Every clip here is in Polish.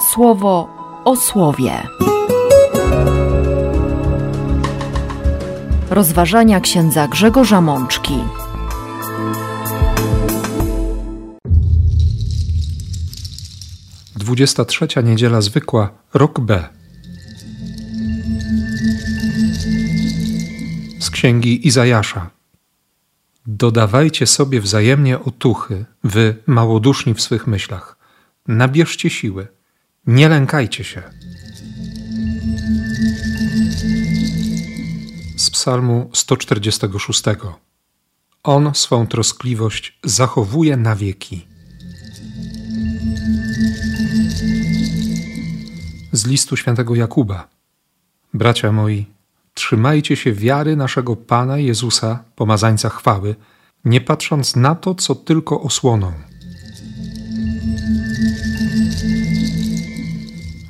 słowo o słowie. Rozważania księdza Grzegorza Mączki. Dwudziesta trzecia niedziela zwykła, rok B. Z księgi Izajasza. Dodawajcie sobie wzajemnie otuchy, wy małoduszni w swych myślach. Nabierzcie siły, nie lękajcie się. Z Psalmu 146. On swą troskliwość zachowuje na wieki. Z listu świętego Jakuba. Bracia moi, trzymajcie się wiary naszego Pana Jezusa, pomazańca chwały, nie patrząc na to, co tylko osłoną.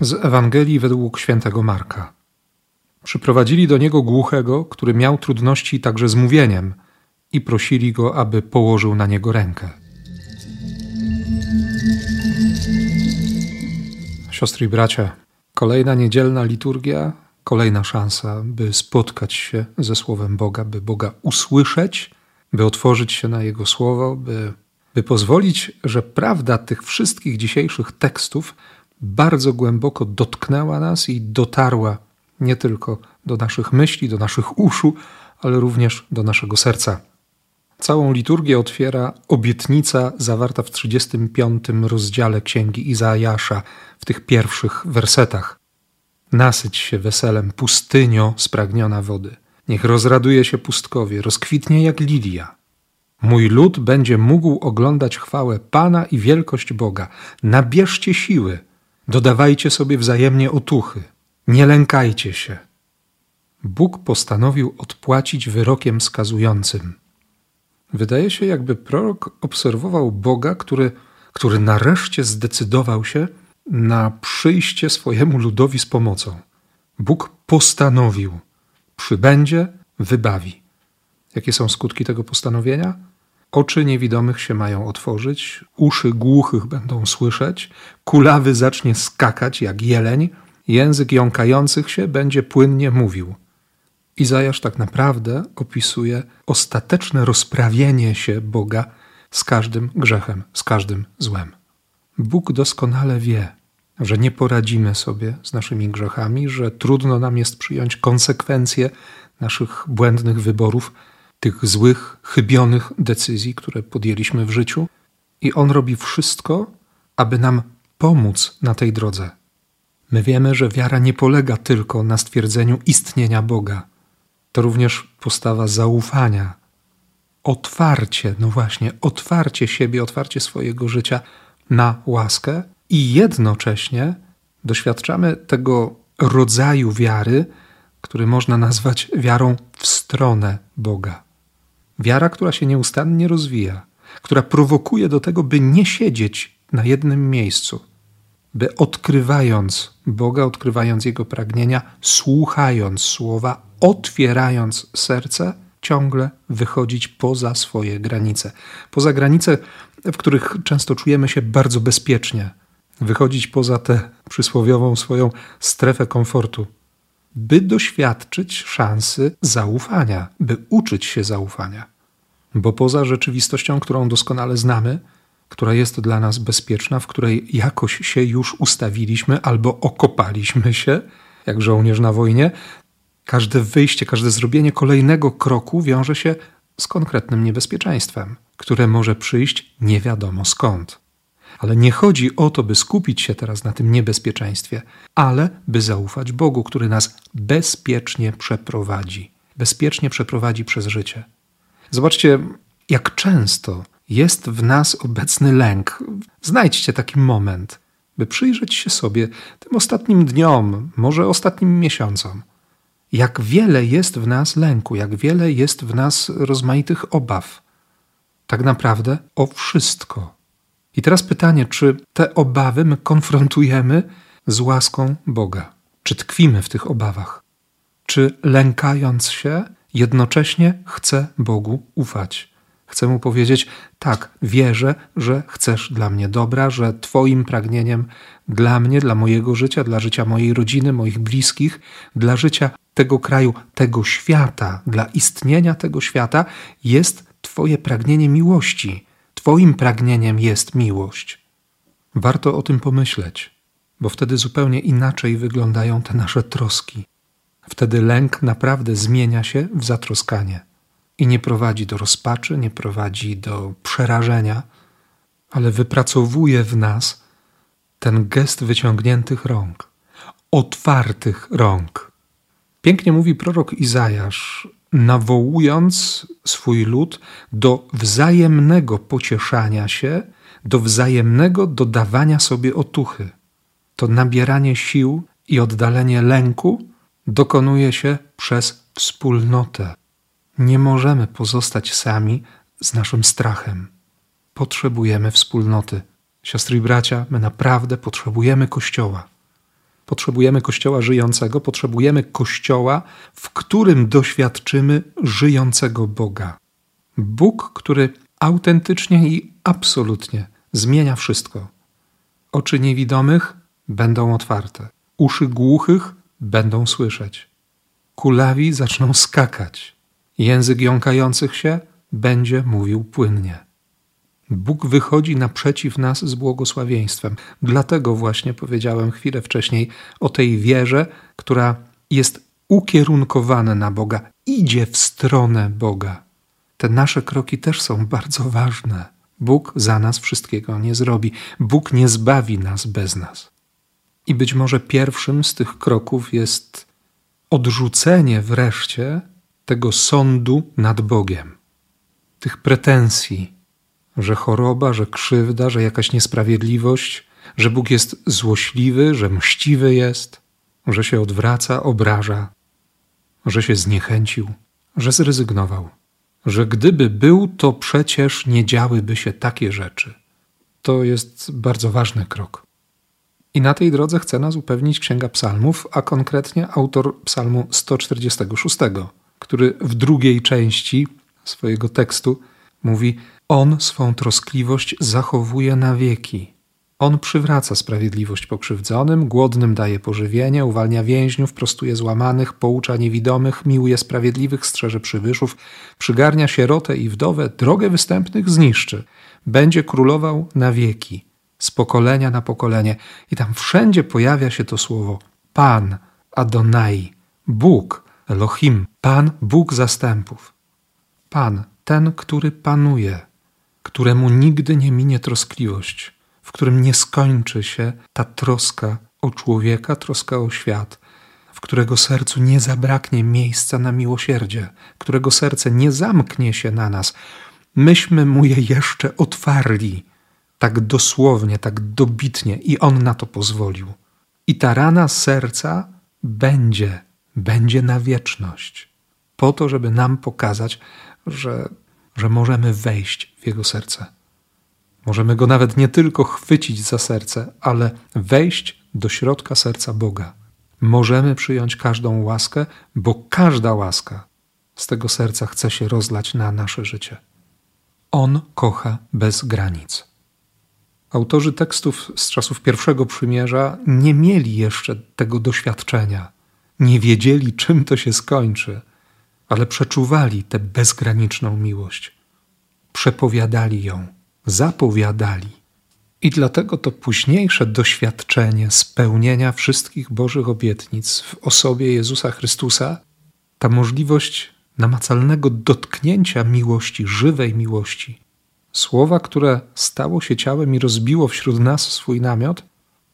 Z Ewangelii według świętego Marka. Przyprowadzili do niego głuchego, który miał trudności także z mówieniem, i prosili go, aby położył na niego rękę. Siostry i bracia, kolejna niedzielna liturgia, kolejna szansa, by spotkać się ze Słowem Boga, by Boga usłyszeć, by otworzyć się na Jego Słowo, by, by pozwolić, że prawda tych wszystkich dzisiejszych tekstów bardzo głęboko dotknęła nas i dotarła nie tylko do naszych myśli, do naszych uszu, ale również do naszego serca. Całą liturgię otwiera obietnica zawarta w 35 rozdziale Księgi Izajasza, w tych pierwszych wersetach. Nasyć się weselem, pustynio spragniona wody. Niech rozraduje się pustkowie, rozkwitnie jak lilia. Mój lud będzie mógł oglądać chwałę Pana i wielkość Boga. Nabierzcie siły, dodawajcie sobie wzajemnie otuchy, nie lękajcie się. Bóg postanowił odpłacić wyrokiem skazującym. Wydaje się, jakby prorok obserwował Boga, który, który nareszcie zdecydował się na przyjście swojemu ludowi z pomocą. Bóg postanowił, przybędzie, wybawi. Jakie są skutki tego postanowienia? Oczy niewidomych się mają otworzyć, uszy głuchych będą słyszeć, kulawy zacznie skakać jak jeleń, język jąkających się będzie płynnie mówił. Izajasz tak naprawdę opisuje ostateczne rozprawienie się Boga z każdym grzechem, z każdym złem. Bóg doskonale wie, że nie poradzimy sobie z naszymi grzechami, że trudno nam jest przyjąć konsekwencje naszych błędnych wyborów, tych złych, chybionych decyzji, które podjęliśmy w życiu, i On robi wszystko, aby nam pomóc na tej drodze. My wiemy, że wiara nie polega tylko na stwierdzeniu istnienia Boga. To również postawa zaufania, otwarcie, no właśnie, otwarcie siebie, otwarcie swojego życia na łaskę i jednocześnie doświadczamy tego rodzaju wiary, który można nazwać wiarą w stronę Boga. Wiara, która się nieustannie rozwija, która prowokuje do tego, by nie siedzieć na jednym miejscu, by odkrywając Boga, odkrywając Jego pragnienia, słuchając słowa, otwierając serce, ciągle wychodzić poza swoje granice. Poza granice, w których często czujemy się bardzo bezpiecznie. Wychodzić poza tę przysłowiową swoją strefę komfortu, by doświadczyć szansy zaufania, by uczyć się zaufania. Bo poza rzeczywistością, którą doskonale znamy, która jest dla nas bezpieczna, w której jakoś się już ustawiliśmy albo okopaliśmy się, jak żołnierz na wojnie, każde wyjście, każde zrobienie kolejnego kroku wiąże się z konkretnym niebezpieczeństwem, które może przyjść nie wiadomo skąd. Ale nie chodzi o to, by skupić się teraz na tym niebezpieczeństwie, ale by zaufać Bogu, który nas bezpiecznie przeprowadzi. Bezpiecznie przeprowadzi przez życie. Zobaczcie, jak często jest w nas obecny lęk. Znajdźcie taki moment, by przyjrzeć się sobie tym ostatnim dniom, może ostatnim miesiącom. Jak wiele jest w nas lęku, jak wiele jest w nas rozmaitych obaw. Tak naprawdę o wszystko. I teraz pytanie, czy te obawy my konfrontujemy z łaską Boga? Czy tkwimy w tych obawach? Czy lękając się, jednocześnie chcę Bogu ufać? Chcę mu powiedzieć: Tak, wierzę, że chcesz dla mnie dobra, że Twoim pragnieniem dla mnie, dla mojego życia, dla życia mojej rodziny, moich bliskich, dla życia tego kraju, tego świata, dla istnienia tego świata jest Twoje pragnienie miłości. Twoim pragnieniem jest miłość. Warto o tym pomyśleć, bo wtedy zupełnie inaczej wyglądają te nasze troski. Wtedy lęk naprawdę zmienia się w zatroskanie i nie prowadzi do rozpaczy, nie prowadzi do przerażenia, ale wypracowuje w nas ten gest wyciągniętych rąk, otwartych rąk. Pięknie mówi prorok Izajasz, nawołując swój lud do wzajemnego pocieszania się, do wzajemnego dodawania sobie otuchy. To nabieranie sił i oddalenie lęku dokonuje się przez wspólnotę. Nie możemy pozostać sami z naszym strachem. Potrzebujemy wspólnoty. Siostry i bracia, my naprawdę potrzebujemy Kościoła. Potrzebujemy Kościoła żyjącego, potrzebujemy Kościoła, w którym doświadczymy żyjącego Boga. Bóg, który autentycznie i absolutnie zmienia wszystko. Oczy niewidomych będą otwarte, uszy głuchych będą słyszeć, kulawi zaczną skakać, język jąkających się będzie mówił płynnie. Bóg wychodzi naprzeciw nas z błogosławieństwem. Dlatego właśnie powiedziałem chwilę wcześniej o tej wierze, która jest ukierunkowana na Boga, idzie w stronę Boga. Te nasze kroki też są bardzo ważne. Bóg za nas wszystkiego nie zrobi. Bóg nie zbawi nas bez nas. I być może pierwszym z tych kroków jest odrzucenie wreszcie tego sądu nad Bogiem, tych pretensji, że choroba, że krzywda, że jakaś niesprawiedliwość, że Bóg jest złośliwy, że mściwy jest, że się odwraca, obraża, że się zniechęcił, że zrezygnował, że gdyby był, to przecież nie działyby się takie rzeczy. To jest bardzo ważny krok. I na tej drodze chce nas upewnić Księga Psalmów, a konkretnie autor Psalmu 146, który w drugiej części swojego tekstu mówi: On swą troskliwość zachowuje na wieki. On przywraca sprawiedliwość pokrzywdzonym, głodnym daje pożywienie, uwalnia więźniów, prostuje złamanych, poucza niewidomych, miłuje sprawiedliwych, strzeże przybyszów, przygarnia sierotę i wdowę, drogę występnych zniszczy. Będzie królował na wieki z pokolenia na pokolenie. I tam wszędzie pojawia się to słowo Pan, Adonai, Bóg, Elohim, Pan, Bóg zastępów. Pan, ten, który panuje, któremu nigdy nie minie troskliwość, w którym nie skończy się ta troska o człowieka, troska o świat, w którego sercu nie zabraknie miejsca na miłosierdzie, którego serce nie zamknie się na nas. Myśmy mu je jeszcze otwarli tak dosłownie, tak dobitnie, i On na to pozwolił. I ta rana serca będzie, będzie na wieczność, po to, żeby nam pokazać, że, że możemy wejść w Jego serce. Możemy go nawet nie tylko chwycić za serce, ale wejść do środka serca Boga. Możemy przyjąć każdą łaskę, bo każda łaska z tego serca chce się rozlać na nasze życie. On kocha bez granic. Autorzy tekstów z czasów pierwszego przymierza nie mieli jeszcze tego doświadczenia, nie wiedzieli, czym to się skończy, ale przeczuwali tę bezgraniczną miłość, przepowiadali ją, zapowiadali. I dlatego to późniejsze doświadczenie spełnienia wszystkich Bożych obietnic w osobie Jezusa Chrystusa, ta możliwość namacalnego dotknięcia miłości, żywej miłości, Słowa, które stało się ciałem i rozbiło wśród nas swój namiot,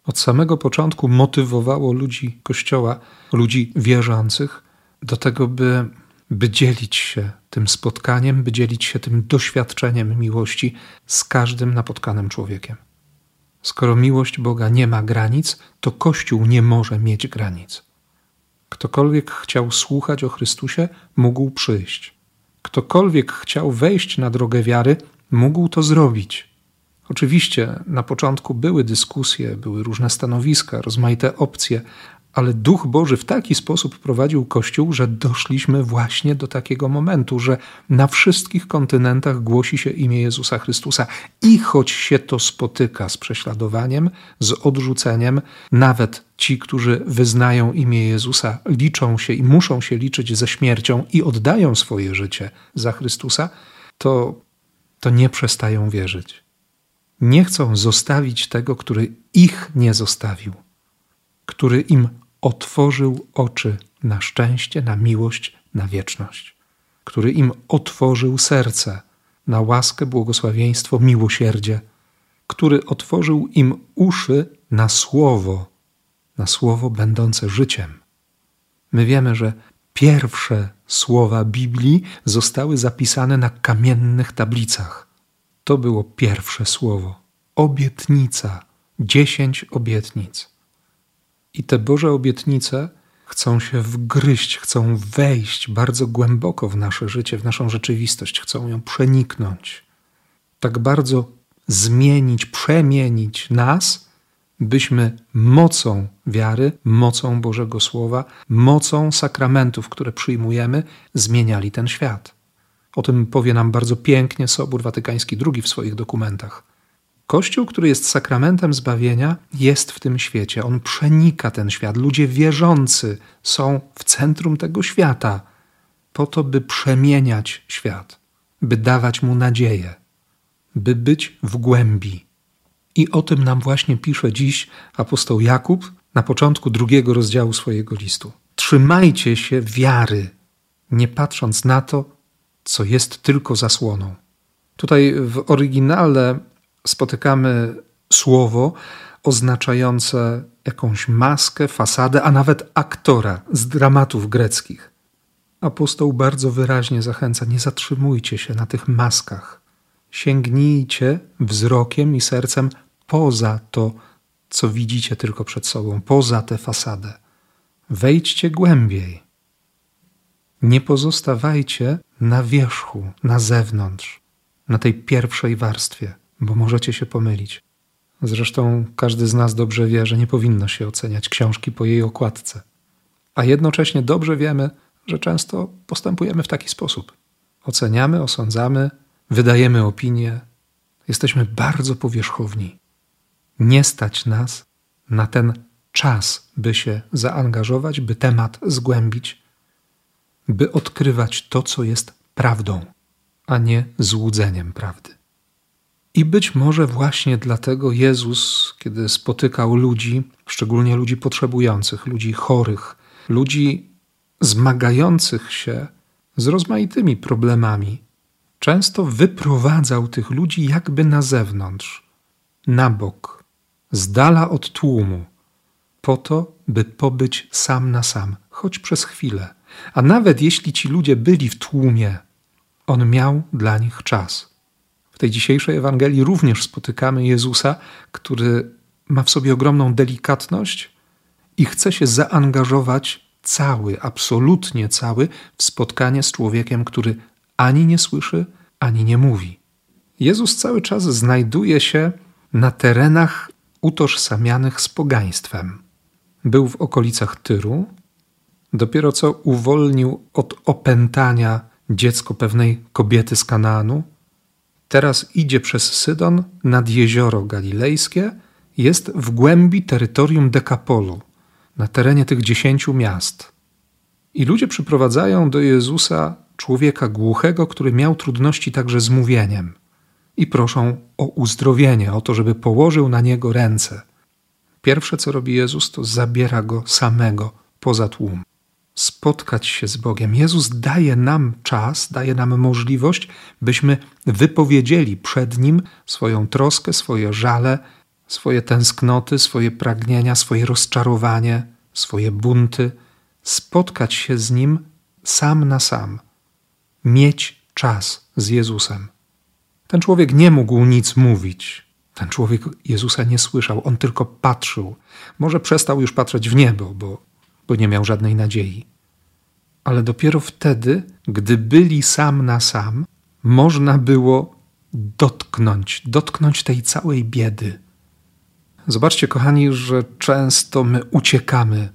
od samego początku motywowało ludzi Kościoła, ludzi wierzących, do tego, by, by dzielić się tym spotkaniem, by dzielić się tym doświadczeniem miłości z każdym napotkanym człowiekiem. Skoro miłość Boga nie ma granic, to Kościół nie może mieć granic. Ktokolwiek chciał słuchać o Chrystusie, mógł przyjść. Ktokolwiek chciał wejść na drogę wiary, mógł to zrobić. Oczywiście na początku były dyskusje, były różne stanowiska, rozmaite opcje, ale Duch Boży w taki sposób prowadził Kościół, że doszliśmy właśnie do takiego momentu, że na wszystkich kontynentach głosi się imię Jezusa Chrystusa. I choć się to spotyka z prześladowaniem, z odrzuceniem, nawet ci, którzy wyznają imię Jezusa, liczą się i muszą się liczyć ze śmiercią i oddają swoje życie za Chrystusa, to, to nie przestają wierzyć. Nie chcą zostawić tego, który ich nie zostawił, który im otworzył oczy na szczęście, na miłość, na wieczność, który im otworzył serce na łaskę, błogosławieństwo, miłosierdzie, który otworzył im uszy na słowo, na słowo będące życiem. My wiemy, że pierwsze słowa Biblii zostały zapisane na kamiennych tablicach. To było pierwsze słowo obietnica, dziesięć obietnic. I te Boże obietnice chcą się wgryźć, chcą wejść bardzo głęboko w nasze życie, w naszą rzeczywistość, chcą ją przeniknąć. Tak bardzo zmienić, przemienić nas, byśmy mocą wiary, mocą Bożego Słowa, mocą sakramentów, które przyjmujemy, zmieniali ten świat. O tym powie nam bardzo pięknie Sobór Watykański II w swoich dokumentach. Kościół, który jest sakramentem zbawienia, jest w tym świecie. On przenika ten świat. Ludzie wierzący są w centrum tego świata, po to, by przemieniać świat, by dawać mu nadzieję, by być w głębi. I o tym nam właśnie pisze dziś apostoł Jakub na początku drugiego rozdziału swojego listu. Trzymajcie się wiary, nie patrząc na to, co jest tylko zasłoną. Tutaj w oryginale spotykamy słowo oznaczające jakąś maskę, fasadę, a nawet aktora z dramatów greckich. Apostoł bardzo wyraźnie zachęca: nie zatrzymujcie się na tych maskach. Sięgnijcie wzrokiem i sercem poza to, co widzicie tylko przed sobą, poza tę fasadę. Wejdźcie głębiej. Nie pozostawajcie na wierzchu, na zewnątrz, na tej pierwszej warstwie bo możecie się pomylić. Zresztą każdy z nas dobrze wie, że nie powinno się oceniać książki po jej okładce. A jednocześnie dobrze wiemy, że często postępujemy w taki sposób. Oceniamy, osądzamy, wydajemy opinie, jesteśmy bardzo powierzchowni. Nie stać nas na ten czas, by się zaangażować, by temat zgłębić, by odkrywać to, co jest prawdą, a nie złudzeniem prawdy. I być może właśnie dlatego Jezus, kiedy spotykał ludzi, szczególnie ludzi potrzebujących, ludzi chorych, ludzi zmagających się z rozmaitymi problemami, często wyprowadzał tych ludzi jakby na zewnątrz, na bok, z dala od tłumu, po to, by pobyć sam na sam, choć przez chwilę. A nawet jeśli ci ludzie byli w tłumie, on miał dla nich czas w tej dzisiejszej Ewangelii również spotykamy Jezusa, który ma w sobie ogromną delikatność i chce się zaangażować cały, absolutnie cały w spotkanie z człowiekiem, który ani nie słyszy, ani nie mówi. Jezus cały czas znajduje się na terenach utożsamianych z pogaństwem. Był w okolicach Tyru, dopiero co uwolnił od opętania dziecko pewnej kobiety z Kanaanu, Teraz idzie przez Sydon nad jezioro galilejskie, jest w głębi terytorium Dekapolu, na terenie tych dziesięciu miast. I ludzie przyprowadzają do Jezusa człowieka głuchego, który miał trudności także z mówieniem, i proszą o uzdrowienie, o to, żeby położył na niego ręce. Pierwsze, co robi Jezus, to zabiera go samego poza tłum spotkać się z Bogiem. Jezus daje nam czas, daje nam możliwość, byśmy wypowiedzieli przed Nim swoją troskę, swoje żale, swoje tęsknoty, swoje pragnienia, swoje rozczarowanie, swoje bunty, spotkać się z Nim sam na sam, mieć czas z Jezusem. Ten człowiek nie mógł nic mówić. Ten człowiek Jezusa nie słyszał, on tylko patrzył. Może przestał już patrzeć w niebo, bo bo nie miał żadnej nadziei. Ale dopiero wtedy, gdy byli sam na sam, można było dotknąć, dotknąć tej całej biedy. Zobaczcie, kochani, że często my uciekamy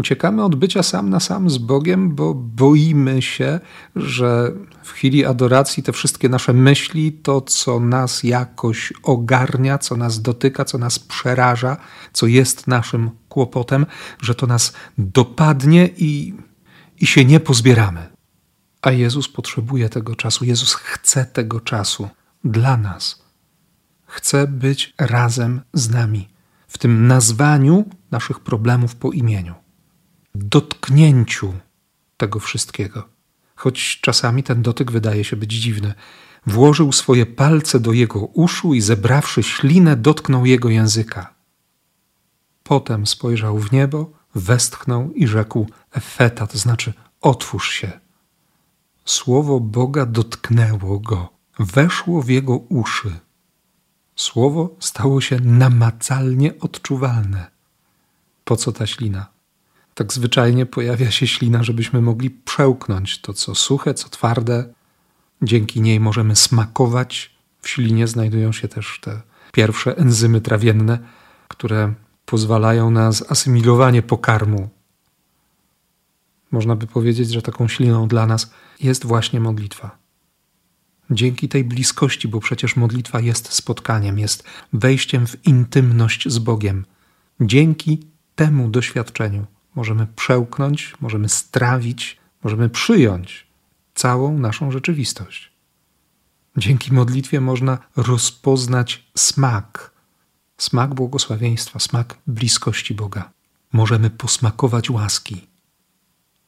Uciekamy od bycia sam na sam z Bogiem, bo boimy się, że w chwili adoracji te wszystkie nasze myśli, to co nas jakoś ogarnia, co nas dotyka, co nas przeraża, co jest naszym kłopotem, że to nas dopadnie i, i się nie pozbieramy. A Jezus potrzebuje tego czasu, Jezus chce tego czasu dla nas. Chce być razem z nami w tym nazwaniu naszych problemów po imieniu dotknięciu tego wszystkiego. Choć czasami ten dotyk wydaje się być dziwny. Włożył swoje palce do jego uszu i zebrawszy ślinę, dotknął jego języka. Potem spojrzał w niebo, westchnął i rzekł: Efeta, to znaczy otwórz się. Słowo Boga dotknęło go, weszło w jego uszy. Słowo stało się namacalnie odczuwalne. Po co ta ślina? tak zwyczajnie pojawia się ślina, żebyśmy mogli przełknąć to, co suche, co twarde. Dzięki niej możemy smakować. W ślinie znajdują się też te pierwsze enzymy trawienne, które pozwalają na zasymilowanie pokarmu. Można by powiedzieć, że taką śliną dla nas jest właśnie modlitwa. Dzięki tej bliskości, bo przecież modlitwa jest spotkaniem, jest wejściem w intymność z Bogiem. Dzięki temu doświadczeniu możemy przełknąć, możemy strawić, możemy przyjąć całą naszą rzeczywistość. Dzięki modlitwie można rozpoznać smak, smak błogosławieństwa, smak bliskości Boga. Możemy posmakować łaski.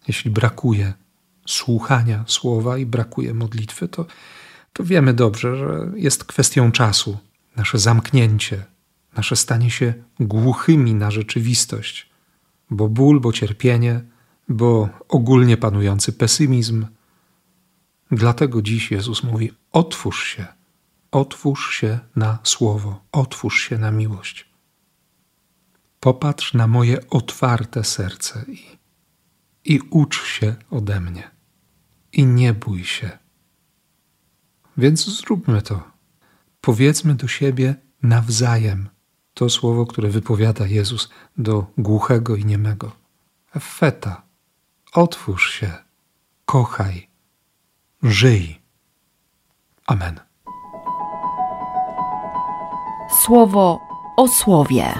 Jeśli brakuje słuchania słowa i brakuje modlitwy, to, to wiemy dobrze, że jest kwestią czasu nasze zamknięcie, nasze stanie się głuchymi na rzeczywistość bo ból, bo cierpienie, bo ogólnie panujący pesymizm. Dlatego dziś Jezus mówi: otwórz się, otwórz się na słowo, otwórz się na miłość. Popatrz na moje otwarte serce i, i ucz się ode mnie. I nie bój się. Więc zróbmy to. Powiedzmy do siebie nawzajem to słowo, które wypowiada Jezus do głuchego i niemego. Feta, otwórz się, kochaj, żyj. Amen słowo o słowie.